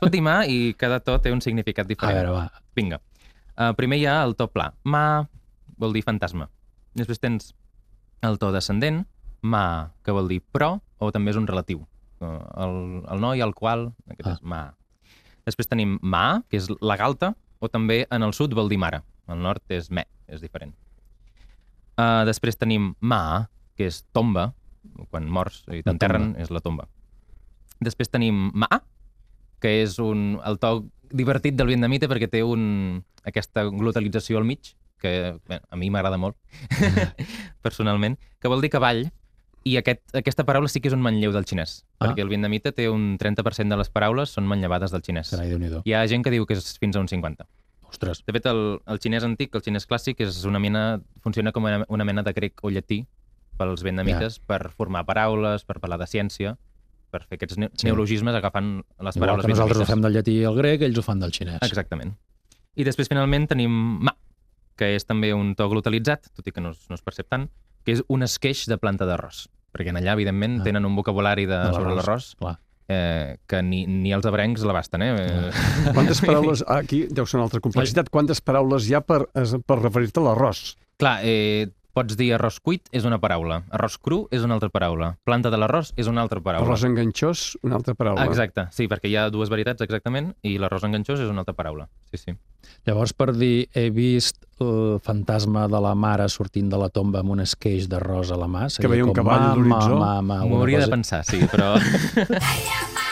pot dir mà i cada to té un significat A diferent. veure, va. Vinga. Uh, primer hi ha el to pla. Ma vol dir fantasma. Després tens el to descendent, ma, que vol dir però, o també és un relatiu. Uh, el, el no i el qual, aquest Ah. és ma. Després tenim ma, que és la galta, o també en el sud vol dir mare. Al nord és me, és diferent. Uh, després tenim ma, que és tomba, quan mors i t'enterren, és la tomba. Després tenim ma, que és un, el to divertit del vietnamita perquè té un, aquesta glotalització al mig, que bé, a mi m'agrada molt, personalment, que vol dir cavall, i aquest, aquesta paraula sí que és un manlleu del xinès, Ah. perquè el vietnamita té un 30% de les paraules són manllevades del xinès. Carai, déu nhi Hi ha gent que diu que és fins a un 50. Ostres, De fet, el, el xinès antic, el xinès clàssic, és una mena, funciona com una, una mena de grec o llatí pels vietnamites per formar paraules, per parlar de ciència, per fer aquests ne Sí. neologismes agafant les igual paraules que nosaltres ho fem del llatí al grec, ells ho fan del xinès. Exactament. I després, finalment, tenim ma, que és també un to glotalitzat, tot i que no es, no es percep tant, que és un esqueix de planta d'arròs. Perquè en allà, evidentment, Ah. tenen un vocabulari de, De sobre l'arròs, eh, que ni, ni els abrencs l'abasten, eh? eh? Quantes paraules... ah, Aquí deu ser una altra complexitat. Quantes paraules hi ha per, per referir-te a l'arròs? Clar, eh, pots dir arròs cuit és una paraula, arròs cru és una altra paraula, planta de l'arròs és una altra paraula. Arròs enganxós, una altra paraula. Exacte, sí, perquè hi ha dues varietats exactament i l'arròs enganxós és una altra paraula. Sí, sí. Llavors, per dir he vist el fantasma de la mare sortint de la tomba amb un esqueix d'arròs a la mà, seria veia un com cavall a l'horitzó. hauria de cosa. pensar, sí, però...